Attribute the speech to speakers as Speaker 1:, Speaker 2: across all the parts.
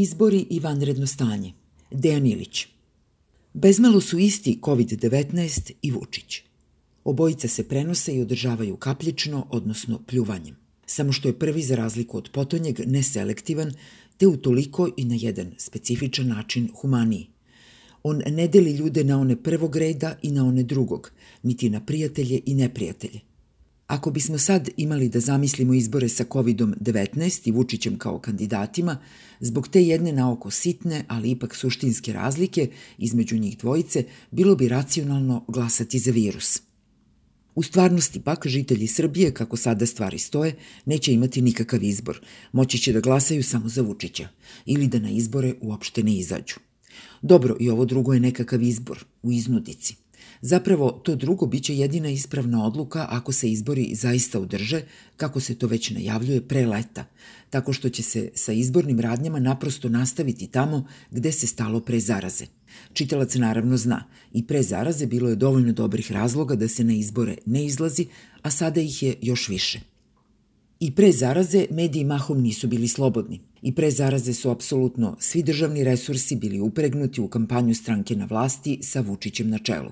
Speaker 1: Izbori i vanredno stanje. Dejan Ilić. Bezmalo su isti COVID-19 i Vučić. Obojica se prenose i održavaju kapljično, odnosno pljuvanjem. Samo što je prvi, za razliku od potonjeg, neselektivan, te u toliko i na jedan specifičan način humaniji. On ne deli ljude na one prvog reda i na one drugog, niti na prijatelje i neprijatelje. Ako bismo sad imali da zamislimo izbore sa COVID-19 i Vučićem kao kandidatima, zbog te jedne naoko sitne, ali ipak suštinske razlike između njih dvojice, bilo bi racionalno glasati za virus. U stvarnosti pak žitelji Srbije, kako sada stvari stoje, neće imati nikakav izbor. Moći će da glasaju samo za Vučića ili da na izbore uopšte ne izađu. Dobro, i ovo drugo je nekakav izbor, u iznudici – Zapravo, to drugo biće jedina ispravna odluka ako se izbori zaista udrže, kako se to već najavljuje pre leta, tako što će se sa izbornim radnjama naprosto nastaviti tamo gde se stalo pre zaraze. Čitalac naravno zna, i pre zaraze bilo je dovoljno dobrih razloga da se na izbore ne izlazi, a sada ih je još više. I pre zaraze mediji mahom nisu bili slobodni. I pre zaraze su apsolutno svi državni resursi bili upregnuti u kampanju stranke na vlasti sa Vučićem na čelu.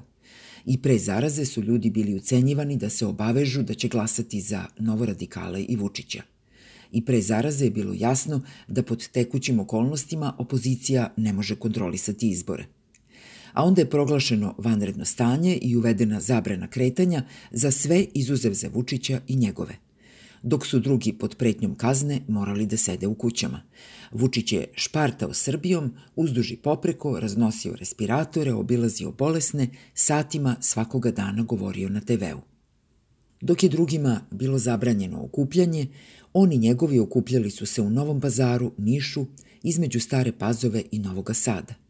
Speaker 1: I pre zaraze su ljudi bili ucenjivani da se obavežu da će glasati za novoradikale i Vučića. I pre zaraze je bilo jasno da pod tekućim okolnostima opozicija ne može kontrolisati izbore. A onda je proglašeno vanredno stanje i uvedena zabrana kretanja za sve izuzev za Vučića i njegove dok su drugi pod pretnjom kazne morali da sede u kućama. Vučić je špartao Srbijom, uzduži popreko, raznosio respiratore, obilazio bolesne, satima svakoga dana govorio na TV-u. Dok je drugima bilo zabranjeno okupljanje, oni njegovi okupljali su se u Novom pazaru, Nišu, između Stare Pazove i Novoga Sada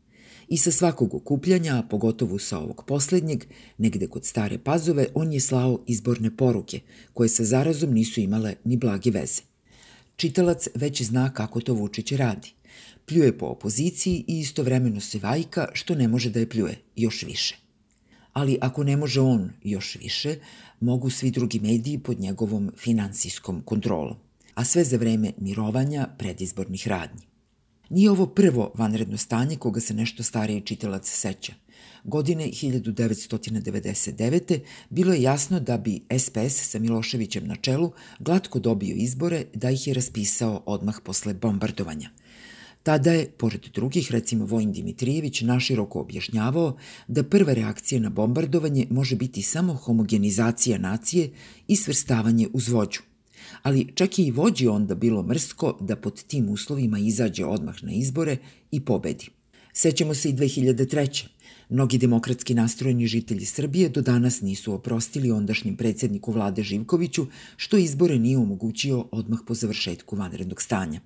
Speaker 1: i sa svakog okupljanja, a pogotovo sa ovog poslednjeg, negde kod stare pazove, on je slao izborne poruke, koje sa zarazom nisu imale ni blage veze. Čitalac već zna kako to Vučić radi. Pljuje po opoziciji i istovremeno se vajka što ne može da je pljuje, još više. Ali ako ne može on još više, mogu svi drugi mediji pod njegovom finansijskom kontrolom, a sve za vreme mirovanja predizbornih radnji. Nije ovo prvo vanredno stanje koga se nešto stariji čitalac seća. Godine 1999. bilo je jasno da bi SPS sa Miloševićem na čelu glatko dobio izbore da ih je raspisao odmah posle bombardovanja. Tada je, pored drugih, recimo Vojn Dimitrijević, naširoko objašnjavao da prva reakcija na bombardovanje može biti samo homogenizacija nacije i svrstavanje uz vođu – ali čak je i vođi onda bilo mrsko da pod tim uslovima izađe odmah na izbore i pobedi. Sećamo se i 2003. Mnogi demokratski nastrojeni žitelji Srbije do danas nisu oprostili ondašnjem predsedniku vlade Živkoviću što izbore nije omogućio odmah po završetku vanrednog stanja.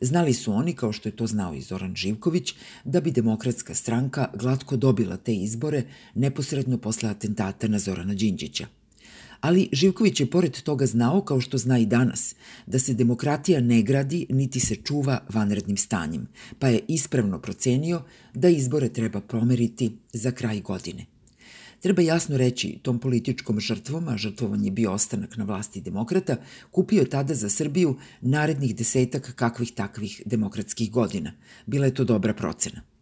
Speaker 1: Znali su oni, kao što je to znao i Zoran Živković, da bi demokratska stranka glatko dobila te izbore neposredno posle atentata na Zorana Đinđića. Ali Živković je pored toga znao, kao što zna i danas, da se demokratija ne gradi niti se čuva vanrednim stanjem, pa je ispravno procenio da izbore treba promeriti za kraj godine. Treba jasno reći, tom političkom žrtvom, a žrtvovan je bio ostanak na vlasti demokrata, kupio je tada za Srbiju narednih desetak kakvih takvih demokratskih godina. Bila je to dobra procena.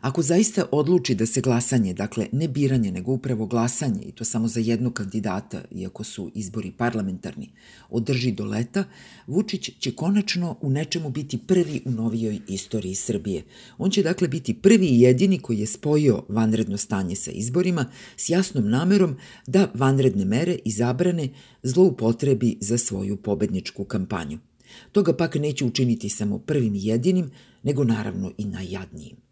Speaker 1: Ako zaista odluči da se glasanje, dakle ne biranje, nego upravo glasanje, i to samo za jednog kandidata, iako su izbori parlamentarni, održi do leta, Vučić će konačno u nečemu biti prvi u novijoj istoriji Srbije. On će dakle biti prvi i jedini koji je spojio vanredno stanje sa izborima s jasnom namerom da vanredne mere i zabrane zloupotrebi za svoju pobedničku kampanju. Toga pak neće učiniti samo prvim i jedinim, nego naravno i najjadnijim.